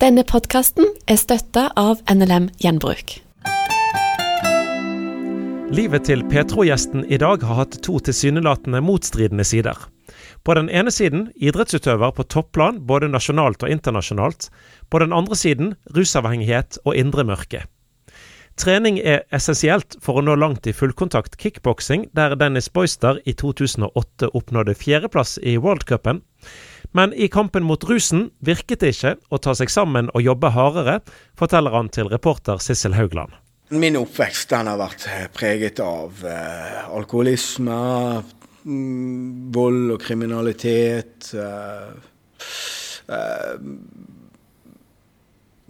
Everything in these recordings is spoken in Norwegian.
Denne podkasten er støtta av NLM Gjenbruk. Livet til Petro-gjesten i dag har hatt to tilsynelatende motstridende sider. På den ene siden idrettsutøver på topplan både nasjonalt og internasjonalt. På den andre siden rusavhengighet og indre mørke. Trening er essensielt for å nå langt i fullkontakt kickboksing, der Dennis Boyster i 2008 oppnådde fjerdeplass i worldcupen. Men i kampen mot rusen virket det ikke å ta seg sammen og jobbe hardere, forteller han til reporter Sissel Haugland. Min oppvekst har vært preget av eh, alkoholisme, mm, vold og kriminalitet. Eh, eh,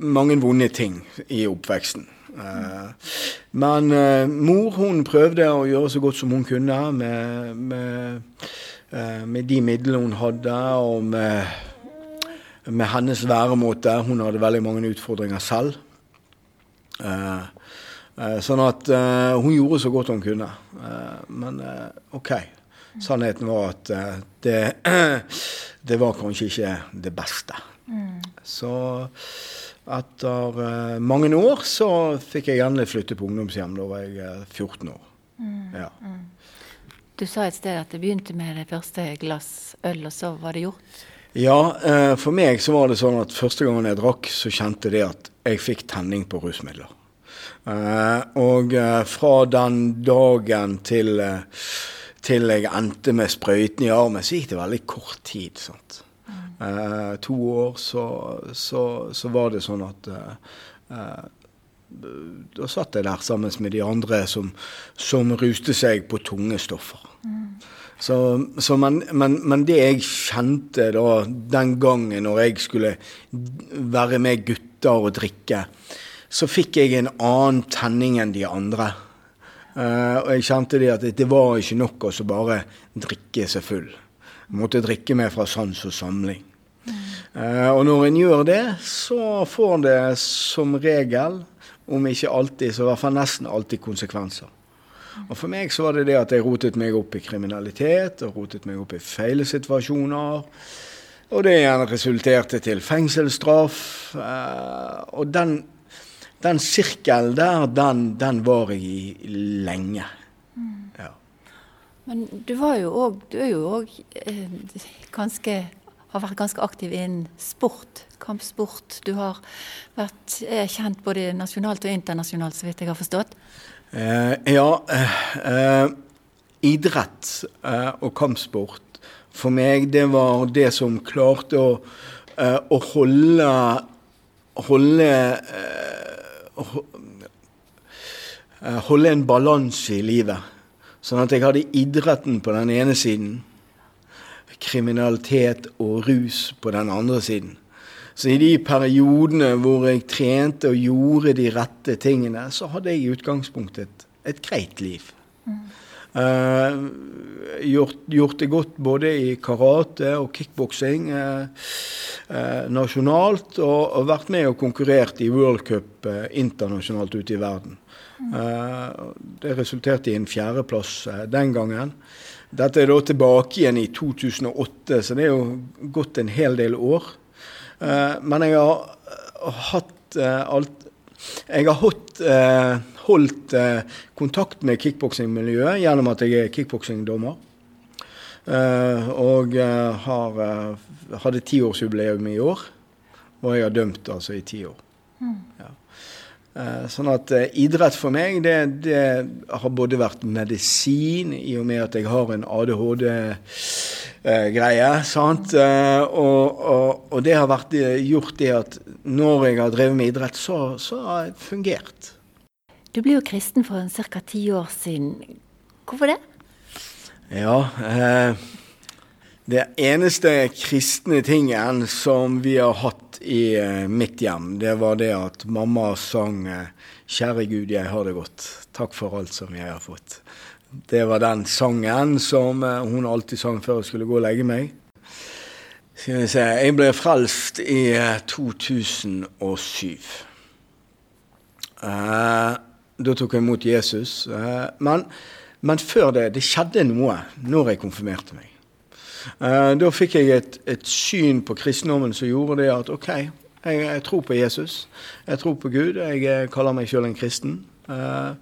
mange vonde ting i oppveksten. Eh, men eh, mor hun prøvde å gjøre så godt som hun kunne med, med Eh, med de midlene hun hadde, og med, med, hennes væremåte. Hun hadde veldig mange utfordringer selv. Eh, eh, sånn at hun gjorde så godt hun kunne. men OK. Sannheten var at det, det var kanskje ikke det beste. Mm. Så etter mange år så fikk jeg endelig flytte på ungdomshjem. Da var jeg 14 år. Mm. Ja. Du sa et sted at det begynte med det første glass øl, og så var det gjort? Ja, eh, for meg så var det sånn at første gangen jeg drakk, så kjente det at jeg fikk tenning på rusmidler. Eh, og eh, fra den dagen til, til jeg endte med sprøyten i armen, så gikk det veldig kort tid. sant? Mm. to år så, så, så, var det sånn at da satt jeg der sammen med de andre som, som ruste seg på tunge stoffer. Mm. Så, så men, men, men, det jeg kjente da den gangen når jeg skulle være med gutter og drikke, så fikk jeg en annen tenning enn de andre. Uh, og jeg kjente det at det var ikke nok å bare drikke seg full. Jeg måtte drikke meg fra sans og samling. Mm. Uh, og når en gjør det, så får det som regel om ikke alltid, så i hvert fall nesten alltid konsekvenser. Og For meg så var det det at jeg rotet meg opp i kriminalitet og rotet meg opp i feile situasjoner. Og det igjen resulterte til fengselsstraff. Eh, og den, den sirkelen der, den, den, var jeg i lenge. Ja. Men du var jo òg Du er jo òg eh, ganske har vært ganske aktiv innen sport, kampsport. Du har vært kjent både nasjonalt og internasjonalt, så vidt jeg har forstått? Eh, ja. Eh, eh, idrett eh, og kampsport for meg, det var det som klarte å, eh, å holde holde eh, holde en balanse i livet. Sånn at jeg hadde idretten på den ene siden kriminalitet og rus på den andre siden. Så i de periodene hvor jeg trente og gjorde de rette tingene, så hadde jeg i utgangspunktet et, et greit liv. Mm. Uh, gjort, gjort, det godt både i karate og kickboksing uh, uh, nasjonalt, og, og, vært med og konkurrert i worldcup internasjonalt ute i verden. Det resulterte i en fjerdeplass den gangen. Dette er da tilbake igjen i 2008, så det er jo gått en hel del år. Uh, men jeg har uh, hatt uh, alt Jeg har hatt, holdt kontakt med kickboksingmiljøet gjennom at jeg er kickboksingdommer. og har, hadde tiårsjubileum i år. Og jeg har dømt altså i ti år. Mm. Ja. Eh, sånn at eh, idrett for meg, det, det, har både vært medisin, i og med at jeg har en ADHD-greie. Eh, sant? Og, og, og, det har vært gjort det at når jeg har drevet med idrett, så, så har det fungert. Du ble jo kristen for ca. ti år siden. Hvorfor det? Ja, eh, det eneste kristne tingen som vi har hatt i uh, mitt hjem, det var det at mamma sang uh, 'Kjære Gud, jeg har det godt. Takk for alt som jeg har fått'. Det var den sangen som uh, hun alltid sang før jeg skulle gå og legge meg. Jeg ble frelst i 2007. da tok jeg imot Jesus. Men, men før det Det skjedde noe når jeg konfirmerte meg. Uh, da fikk jeg et, et, syn på kristendommen som gjorde det at OK, Jeg, jeg, tror på Jesus. Jeg tror på Gud. Jeg kaller meg sjøl en kristen. Uh,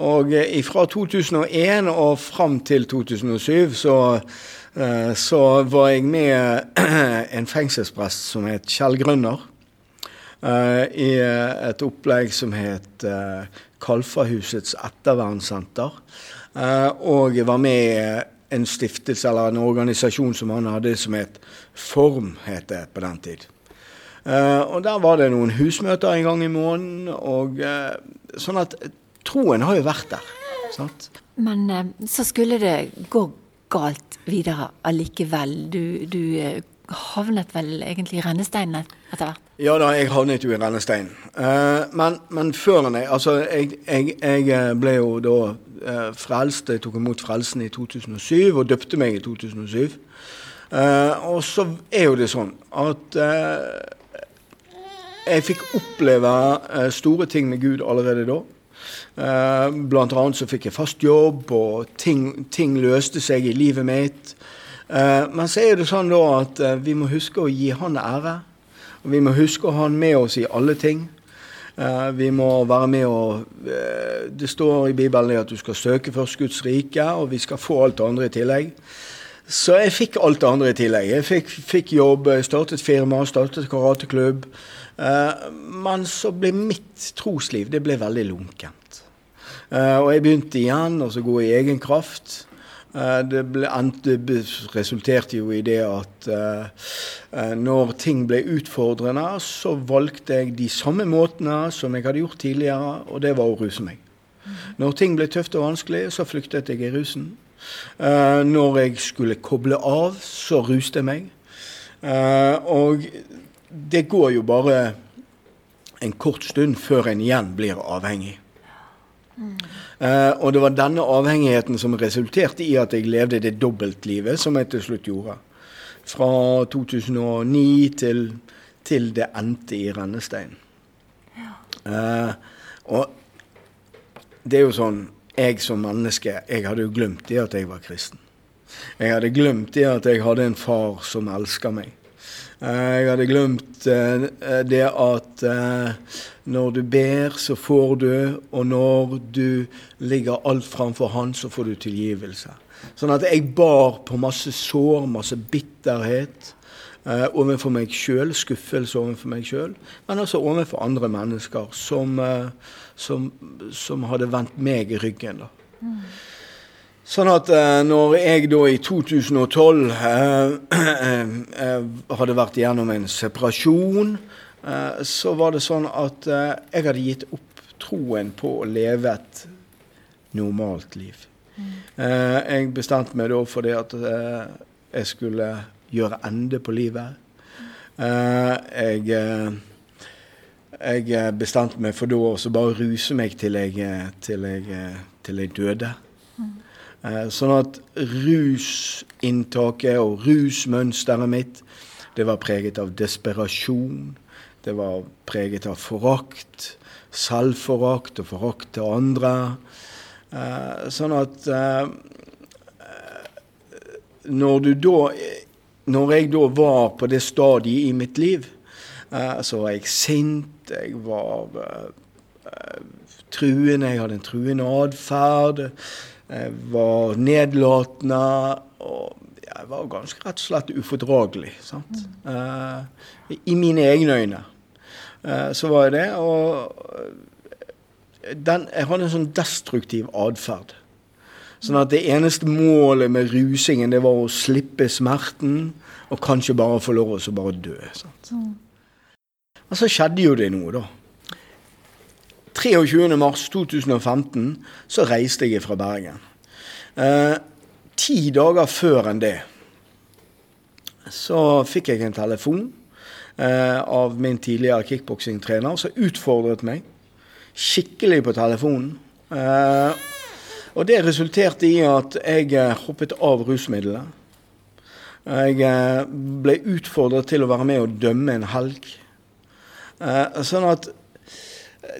og fra 2001 og fram til 2007 så, så var jeg med en fengselsprest som het Kjell Grønner. I et opplegg som het Kalfahusets ettervernsenter. og jeg var med en stiftelse eller en organisasjon som han hadde som het Form, het det på den tid. Uh, og der var det noen husmøter en gang i måneden. og uh, Sånn at troen har jo vært der. Sant? Men uh, så skulle det gå galt videre allikevel. Du, du havnet vel egentlig i rennesteinen etter hvert? Ja da, jeg havnet jo i rennesteinen. men, men før enn jeg Altså, jeg, jeg, jeg ble jo da eh, frelst. Jeg tok imot frelsen i 2007 og døpte meg i 2007. Eh, og så er jo det sånn at eh, jeg fikk oppleve eh, store ting med Gud allerede da. Eh, blant annet så fikk jeg fast jobb, og ting, ting løste seg i livet mitt. Men så er det sånn da at vi må huske å gi Han ære. Og vi må huske å ha Han med oss i alle ting. Eh, vi må være med og eh, Det står i Bibelen at du skal søke først Guds rike, og vi skal få alt det andre i tillegg. Så jeg fikk alt det andre i tillegg. Jeg fikk, fikk jobb, startet firma, startet karateklubb. Eh, men så ble mitt trosliv det ble veldig lunkent. Og jeg begynte igjen å gå i egen kraft. Eh, det, ble, det, resulterte jo i det at uh, når ting ble utfordrende, så valgte jeg de samme måtene som jeg hadde gjort tidligere, og det var å ruse meg. Når ting ble tøft og vanskelig, så flyktet jeg i rusen. Når jeg skulle koble av, så ruste jeg meg. Og det går jo bare en kort stund før en igjen blir avhengig. Mm. Uh, og det var denne avhengigheten som resulterte i at jeg levde det dobbeltlivet som jeg til slutt gjorde. Fra 2009 til, til det endte i rennestein. Ja. Uh, og det er jo sånn Jeg som menneske, jeg hadde jo glemt det at jeg var kristen. Jeg hadde glemt det at jeg hadde en far som elska meg. Uh, jeg hadde glemt det at når du ber, så får du, og når du ligger alt framfor Han, så får du tilgivelse. Sånn at jeg bar på masse sår, masse bitterhet eh, overfor meg sjøl, skuffelse overfor meg sjøl, men også overfor andre mennesker som, eh, som, som, hadde vendt meg i ryggen. da. Mm. Sånn at eh, når jeg da i 2012 eh, eh, hadde vært igjennom en separasjon, Eh, så var det sånn at eh, jeg hadde gitt opp troen på å leve et normalt liv. Mm. Jeg bestemte meg da for det at jeg skulle gjøre ende på livet. Jeg, jeg bestemte meg for da å bare ruse meg til jeg, til jeg, til jeg døde. Mm. Sånn at rusinntaket og rusmønsteret mitt, det var preget av desperasjon. Det var preget av forakt, selvforakt og forakt til andre. Eh, sånn at eh, når da Når jeg da var på det stadiet i mitt liv, eh, så var jeg sint, jeg var eh, truende, jeg hadde en truende atferd. Jeg var nedlatende. og jeg var ganske rett og slett ufordragelig. Sant? Mm. Uh, I mine egne øyne. Uh, så var jeg det. Og eh, den, jeg hadde en sånn destruktiv atferd. Sånn at det eneste målet med rusingen, det var å slippe smerten, og kanskje bare få lov å bare dø. Sant? Mm. Men så skjedde jo det noe, da. 23.3.2015 så reiste jeg fra Bergen. Eh, ti dager før enn det så fikk jeg en telefon eh, av min tidligere kickboksingtrener, som utfordret meg skikkelig på telefonen. Eh, og det resulterte i at jeg eh, hoppet av rusmidlene. Jeg eh, ble utfordret til å være med og dømme en helg. Eh, sånn at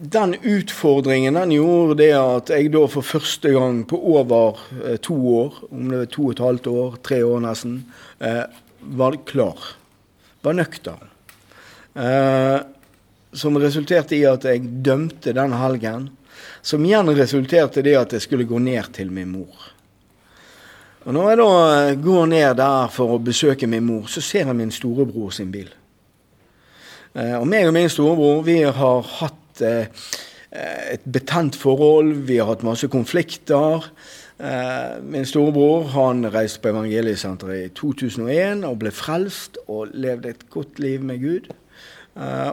den utfordringen den gjorde det at jeg da for første gang på over eh, to år, om det var to og et halvt år, tre år nesten, var klar. Var nøktern. Eh, som resulterte i at jeg dømte den helgen. Som igjen resulterte i at jeg skulle gå ned til min mor. Og Når jeg da eh, går ned der for å besøke min mor, så ser jeg min storebror sin bil. Eh, og meg og min storebror vi har hatt eh, et betent forhold, vi har hatt masse konflikter. Min storebror han reiste på Evangeliesenteret i 2001 og ble frelst og levde et godt liv med Gud.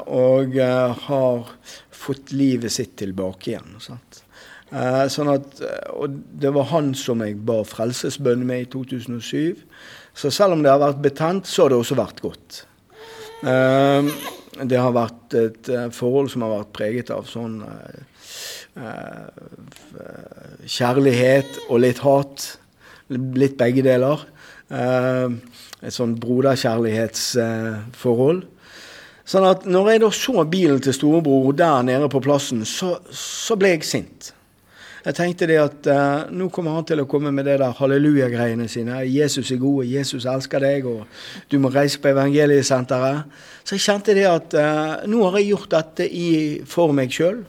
Og har fått livet sitt tilbake igjen. Sant? Eh, sånn at, eh, og det var han som jeg ba frelsesbønn med i 2007. Så selv om det har vært betent, så har det også vært godt. Det har vært et eh, forhold som har vært preget av sånn eh, eh, kjærlighet og litt hat. Litt begge deler. et sånn broderkjærlighetsforhold. Sånn at når jeg da så bilen til storebror der nede på plassen, så, så ble jeg sint. Jeg tenkte det at uh, nå kommer han til å komme med det der halleluja-greiene sine. Jesus er god, og Jesus elsker deg, og du må reise på evangeliesenteret. Så jeg kjente det at uh, nå har jeg gjort dette i, for meg sjøl.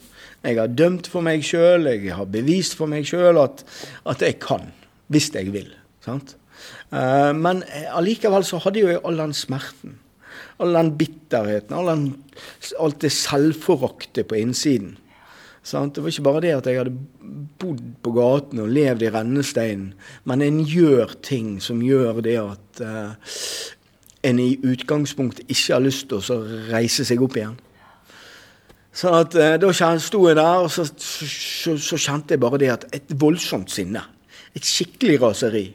Jeg har dømt for meg sjøl, jeg har bevist for meg sjøl at, at, jeg kan. Hvis jeg vil. Sant? Uh, men allikevel så hadde jo jeg all den smerten. All den bitterheten, all den, alt det selvforaktet på innsiden. Sant? Det var ikke bare det at jeg hadde bodd på gaten og levd i rennesteinen, men en gjør ting som gjør det at uh, en i utgangspunktet ikke har lyst til å reise seg opp igjen. Så at uh, Da sto jeg der, og så, så, så, kjente jeg bare det at et voldsomt sinne. Et skikkelig raseri.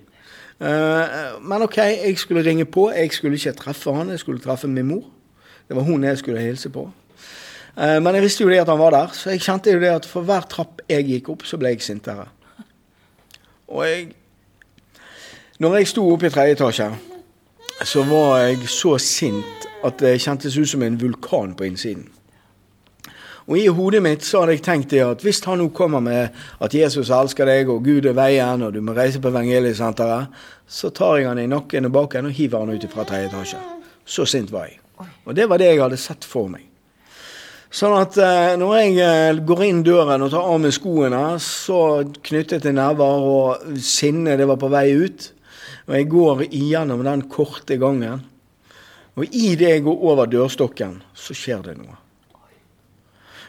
Uh, men OK, jeg skulle ringe på. Jeg skulle ikke treffe han, jeg skulle treffe min mor. Det var hun jeg skulle hilse på. Eh, men jeg visste jo det at han var der, så jeg kjente jo det at for hver trapp jeg gikk opp, så ble jeg sintere. Og jeg Når jeg sto oppe i tredje etasje, så var jeg så sint at det kjentes ut som en vulkan på innsiden. Og i hodet mitt så hadde jeg tenkt det at hvis han nå kommer med at Jesus elsker deg, og Gud er veien, og du må reise på evangeliesenteret, så tar jeg han i nakken og baken og hiver han ut fra tredje etasje. Så sint var jeg. Og det var det jeg hadde sett for meg. Sånn at eh, når jeg eh, går inn døren og tar av meg skoene, så knyttet til never, og sinnet det var på vei ut. Og jeg går igjennom den korte gangen. Og i det jeg går over dørstokken, så skjer det noe.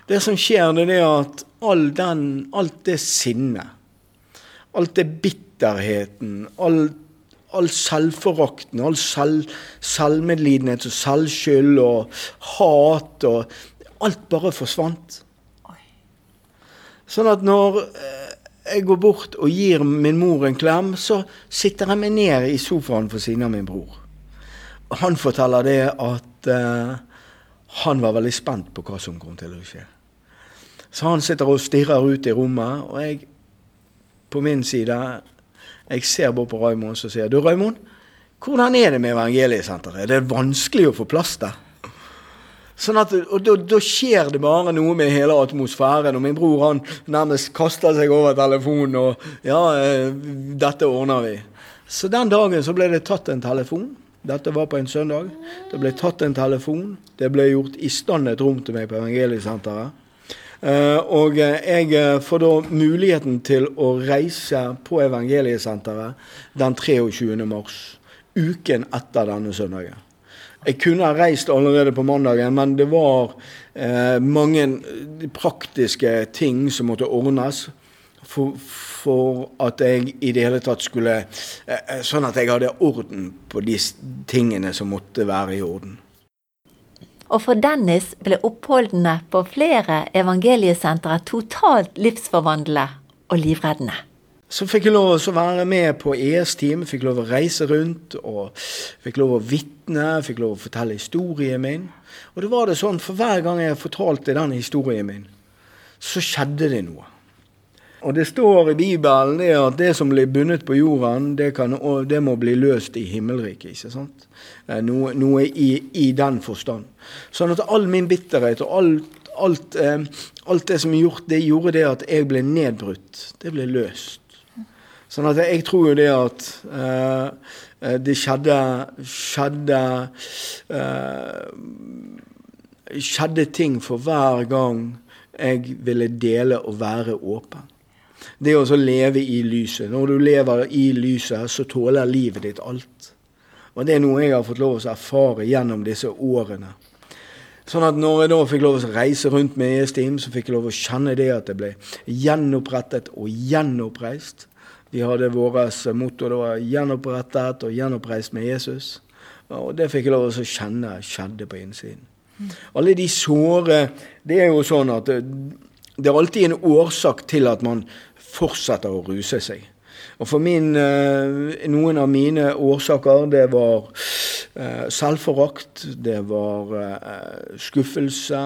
Det som skjer, det er at all den, alt det sinnet, alt det bitterheten, all, all selvforakten, all selv, selvmedlidenhet og selvskyld og hat og alt bare forsvant. Sånn at når eh, jeg går bort og gir min mor en klem, så sitter jeg meg ned i sofaen for siden av min bror. Han forteller det at uh, han var veldig spent på hva som kom til å skje. Så han sitter og stirrer ut i rommet, og jeg på min side jeg ser bort på Raymond og sier du Raymond, hvordan er det med evangeliesenteret? Er det vanskelig å få plass der? Sånn at, og da, skjer det bare noe med hele atmosfæren. Og min bror han nærmest kaster seg over telefonen og Ja, eh, dette ordner vi. Så den dagen så ble det tatt en telefon. Dette var på en søndag. Det ble tatt en telefon. Det ble gjort i stand et rom til meg på Evangeliesenteret. Uh, og jeg får da muligheten til å reise på Evangeliesenteret den 23. mars. Uken etter denne søndagen. Jeg kunne ha reist allerede på mandagen, men det var eh, mange praktiske ting som måtte ordnes for, for, at jeg i det hele tatt skulle eh, Sånn at jeg hadde orden på de tingene som måtte være i orden. Og for Dennis ble oppholdene på flere evangeliesentre totalt livsforvandlende og livreddende. Så fikk jeg lov å være med på ES-team, fikk lov å reise rundt og fikk lov å vitne, fikk lov å fortelle historien min. Og det var det sånn, for hver gang jeg fortalte den historien min, så skjedde det noe. Og det står i Bibelen det at det som blir bundet på jorden, det, kan, det må bli løst i himmelriket. ikke sant? Eh, noe, noe i, i, den forstand. Sånn at all min bitterhet og alt, alt, eh, alt det som er gjort, det gjorde det at jeg ble nedbrutt. Det ble løst. Sånn at jeg tror jo det at uh, det skjedde, skjedde uh, skjedde ting for hver gang jeg ville dele og være åpen. Det å leve i lyset. Når du lever i lyset, så tåler livet ditt alt. Og det er noe jeg har fått lov å erfare gjennom disse årene. Sånn at når jeg da fikk lov å reise rundt med ES-team, så fikk jeg lov å kjenne det at jeg ble gjenopprettet og gjenoppreist. Vi hadde vårt motto da 'gjenopprettet og gjenoppreist med Jesus'. Og det fikk jeg lov å kjenne skjedde på innsiden. Alle de såre Det er jo sånn at det, det er alltid en årsak til at man fortsetter å ruse seg. Og for min, eh, Noen av mine årsaker det var eh, selvforakt, det var eh, skuffelse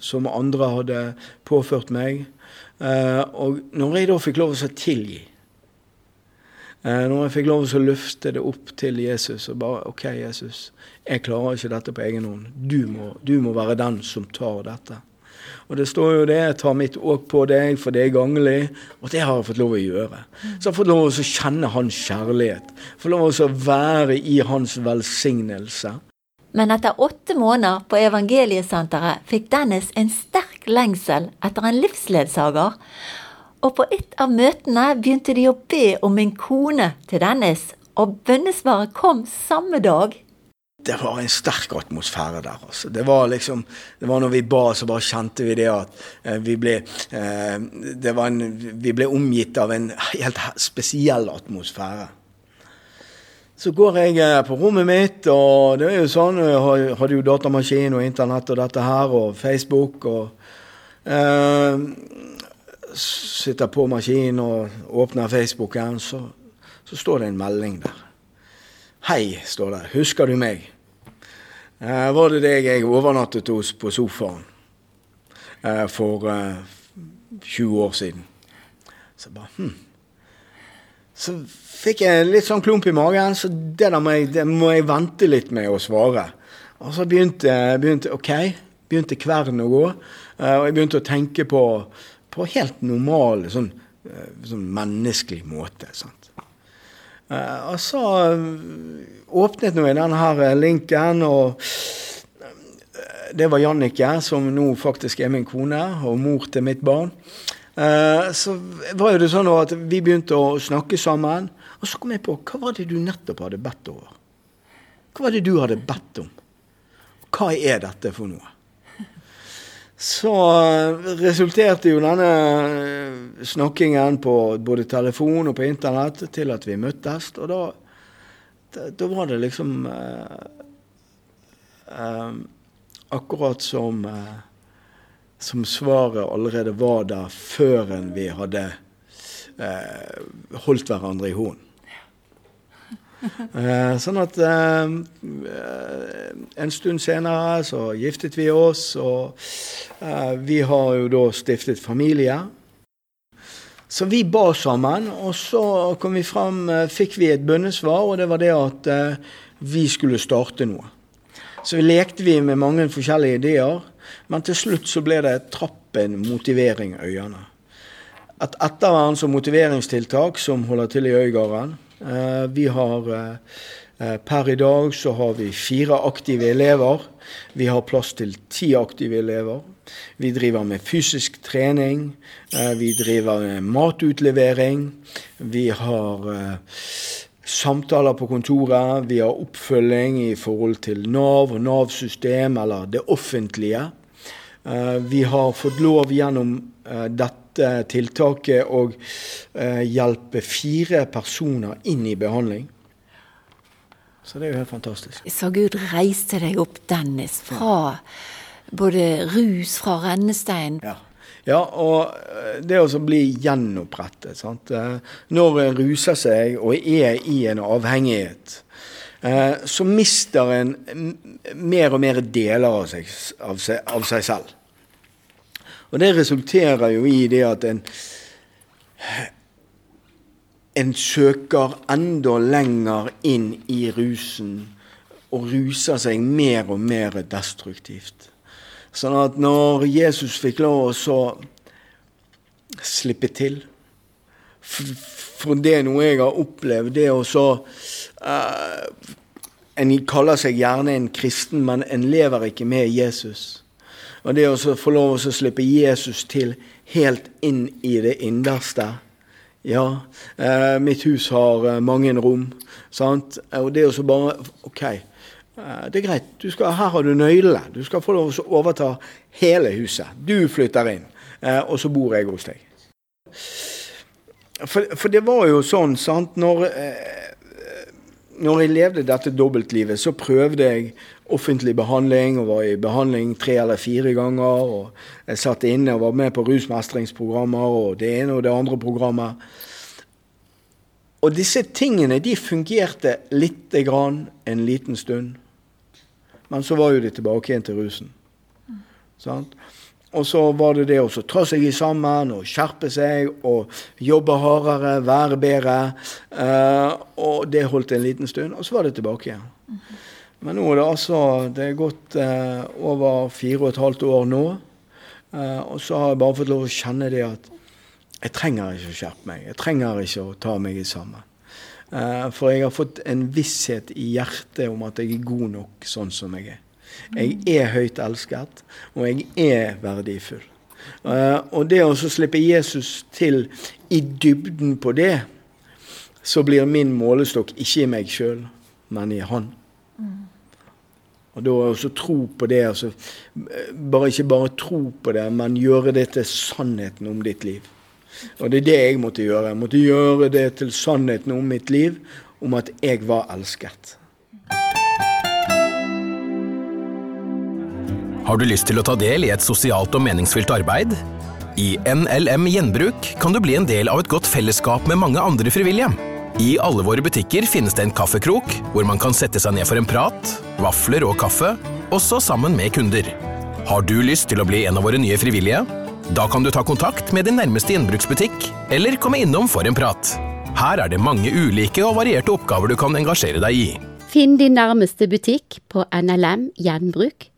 som andre hadde påført meg. og når jeg da fikk lov til å tilgi når jeg fikk lov til å løfte det opp til Jesus og bare OK, Jesus, jeg klarer ikke dette på egen hånd. Du må, du må være den som tar dette. Og det står jo det, jeg tar mitt åk på deg, for det er ganglig. Og det har jeg fått lov å gjøre. Så jeg har fått lov å kjenne hans kjærlighet. Fått lov å være i hans velsignelse. Men etter åtte måneder på evangeliesenteret fikk Dennis en sterk lengsel etter en livsledsager. Og på et av møtene begynte de å be om en kone til Dennis, og bønnesvaret kom samme dag det var en sterk atmosfære der. Altså. Det var liksom, det var når vi ba, så bare kjente vi det at eh, vi, ble, eh, det en, vi ble omgitt av en helt spesiell atmosfære. Så går jeg eh, på rommet mitt, og det er jo sånn, jeg hadde jo datamaskin og internett og dette her, og Facebook. og Sitter på maskinen og åpner Facebooken, så, så står det en melding der. Hei, står det. Husker du meg? Eh, var det deg jeg overnattet hos på sofaen eh, for eh, 20 år siden? Så bare hm. Så fikk jeg litt sånn klump i magen, så det der må jeg, må jeg vente litt med å svare. Og så begynte, begynte OK, begynte kvernen å gå, eh, og jeg begynte å tenke på, på helt normal, sånn, eh, sånn menneskelig måte. sant? Uh, og så uh, åpnet nå jeg denne her eh, linken, og det var Jannicke, som nå faktisk er min kone, og mor til mitt barn. Så var jo det sånn at vi begynte å snakke sammen, og så kom jeg på hva var det du nettopp hadde bedt over? Hva var det du hadde bedt om? Hva er dette for noe? Så resulterte jo denne eh, snakkingen på både telefon og på internett til at vi møttes. Og da, da var det liksom eh, eh, Akkurat som, eh, som svaret allerede var der før vi hadde eh, holdt hverandre i hånden. Eh, sånn at eh, en stund senere så giftet vi oss, og eh, vi har jo da stiftet familie. Så vi ba sammen, og så kom vi frem, eh, fikk vi et bønnesvar, og det var det at eh, vi skulle starte noe. Så vi lekte vi med mange forskjellige ideer, men til slutt så ble det trappen motivering øyene. Et ettervern og motiveringstiltak som holder til i Øygarden. Eh, vi har eh, eh, Per i dag så har vi fire aktive elever. Vi har plass til ti aktive elever. Vi driver med fysisk trening. Vi driver med matutlevering. Vi har samtaler på kontoret. Vi har oppfølging i forhold til Nav og Nav-system, eller det offentlige. Vi har fått lov gjennom dette dette tiltaket og eh, hjelpe fire personer inn i behandling. Så det er jo helt fantastisk. Så Gud reiste deg opp, Dennis, fra både rus, fra rennestein ja. ja. og eh, det å bli gjenopprettet. Sant? Eh, når en ruser seg og er i en avhengighet, eh, så mister en mer og mer deler av seg, av seg, av seg selv. Og det resulterer jo i det at en en søker enda lenger inn i rusen og ruser seg mer og mer destruktivt. Sånn at når Jesus fikk lov å slippe til For, for det er noe jeg har opplevd, det å så uh, en kaller seg gjerne en kristen, men en lever ikke med Jesus. Og det å få lov å slippe Jesus til helt inn i det innerste Ja, eh, mitt hus har eh, mange rom, sant? Og det å så bare OK, eh, det er greit. Skal, her har du nøklene. Du skal få lov å overta hele huset. Du flytter inn, eh, og så bor jeg hos deg. For, for det var jo sånn, sant, når eh, når jeg levde dette dobbeltlivet, så prøvde jeg offentlig behandling, og var i behandling tre eller fire ganger. og Jeg satt inne og var med på rusmestringsprogrammer og det ene og det andre programmet. Og disse tingene de fungerte lite grann en liten stund. Men så var jo de tilbake igjen til rusen. Sant? Og så var det det å ta seg i sammen og skjerpe seg og jobbe hardere, være bedre. Eh, og det holdt en liten stund, og så var det tilbake igjen. Men nå er det altså Det er gått eh, over fire og et halvt år nå. Eh, og så har jeg bare fått lov å kjenne det at jeg trenger ikke å skjerpe meg. Jeg trenger ikke å ta meg i sammen. for jeg har fått en visshet i hjertet om at jeg er god nok sånn som jeg er. Jeg er høyt elsket, og jeg er verdifull. Uh, og det å slippe Jesus til i dybden på det, så blir min målestokk ikke i meg sjøl, men i Han. Og da også tro på det, altså, bare ikke bare tro på det, men gjøre det til sannheten om ditt liv. Og det er det jeg måtte gjøre. Jeg måtte gjøre det til sannheten om mitt liv, om at jeg var elsket. Har du lyst til å ta del i et sosialt og meningsfylt arbeid? I NLM Gjenbruk kan du bli en del av et godt fellesskap med mange andre frivillige. I alle våre butikker finnes det en kaffekrok, hvor man kan sette seg ned for en prat, vafler og kaffe, også sammen med kunder. Har du lyst til å bli en av våre nye frivillige? Da kan du ta kontakt med din nærmeste gjenbruksbutikk, eller komme innom for en prat. Her er det mange ulike og varierte oppgaver du kan engasjere deg i. Finn din nærmeste butikk på nlmgjenbruk.no